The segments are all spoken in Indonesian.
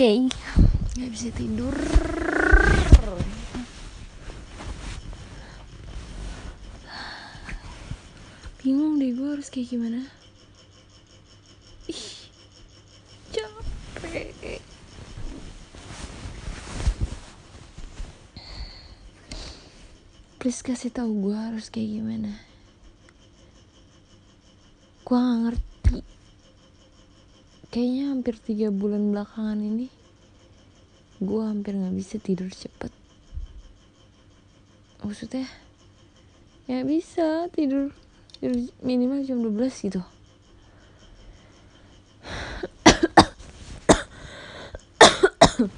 Oke, nggak bisa tidur. Bingung deh gue harus kayak gimana. Ih, capek. Please kasih tahu gue harus kayak gimana. Gue gak ngerti. Kayaknya hampir tiga bulan belakangan ini gue hampir nggak bisa tidur cepet. Maksudnya ya bisa tidur, tidur minimal jam 12 gitu.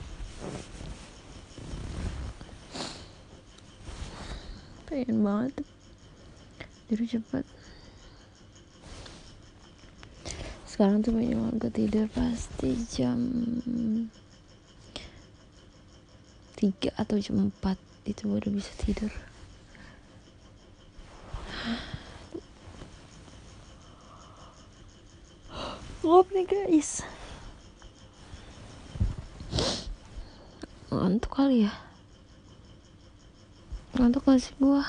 Pengen banget tidur cepet sekarang tuh banyak banget tidur pasti jam 3 atau jam 4 itu baru bisa tidur. Ngop nih guys. Ngantuk kali ya? Ngantuk gak sih gua?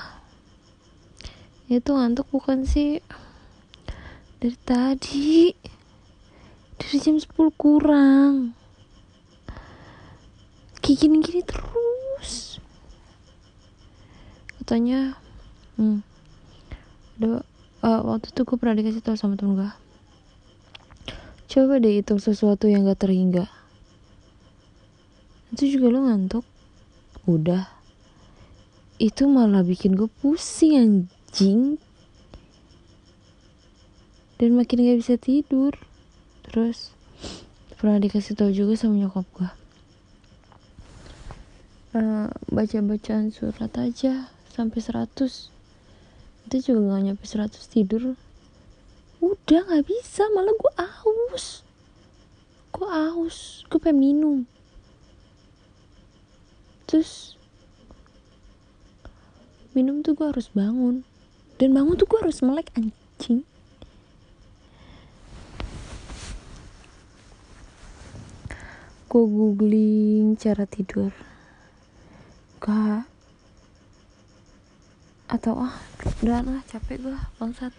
Itu ngantuk bukan sih? Dari tadi dari jam 10 kurang. Kayak gini-gini terus. Katanya hmm, ada uh, waktu itu gue pernah dikasih tahu sama temen gue coba deh hitung sesuatu yang gak terhingga. Itu juga lo ngantuk? Udah. Itu malah bikin gue pusing anjing. Dan makin gak bisa tidur terus pernah dikasih tahu juga sama nyokap gue uh, baca bacaan surat aja sampai 100 itu juga gak nyampe 100 tidur. Udah gak bisa. Malah gue aus gue aus gue pengen minum. Terus minum tuh gue harus bangun. Dan bangun tuh gue harus melek anjing gue googling cara tidur. Gak atau ah udah lah capek gue bangsat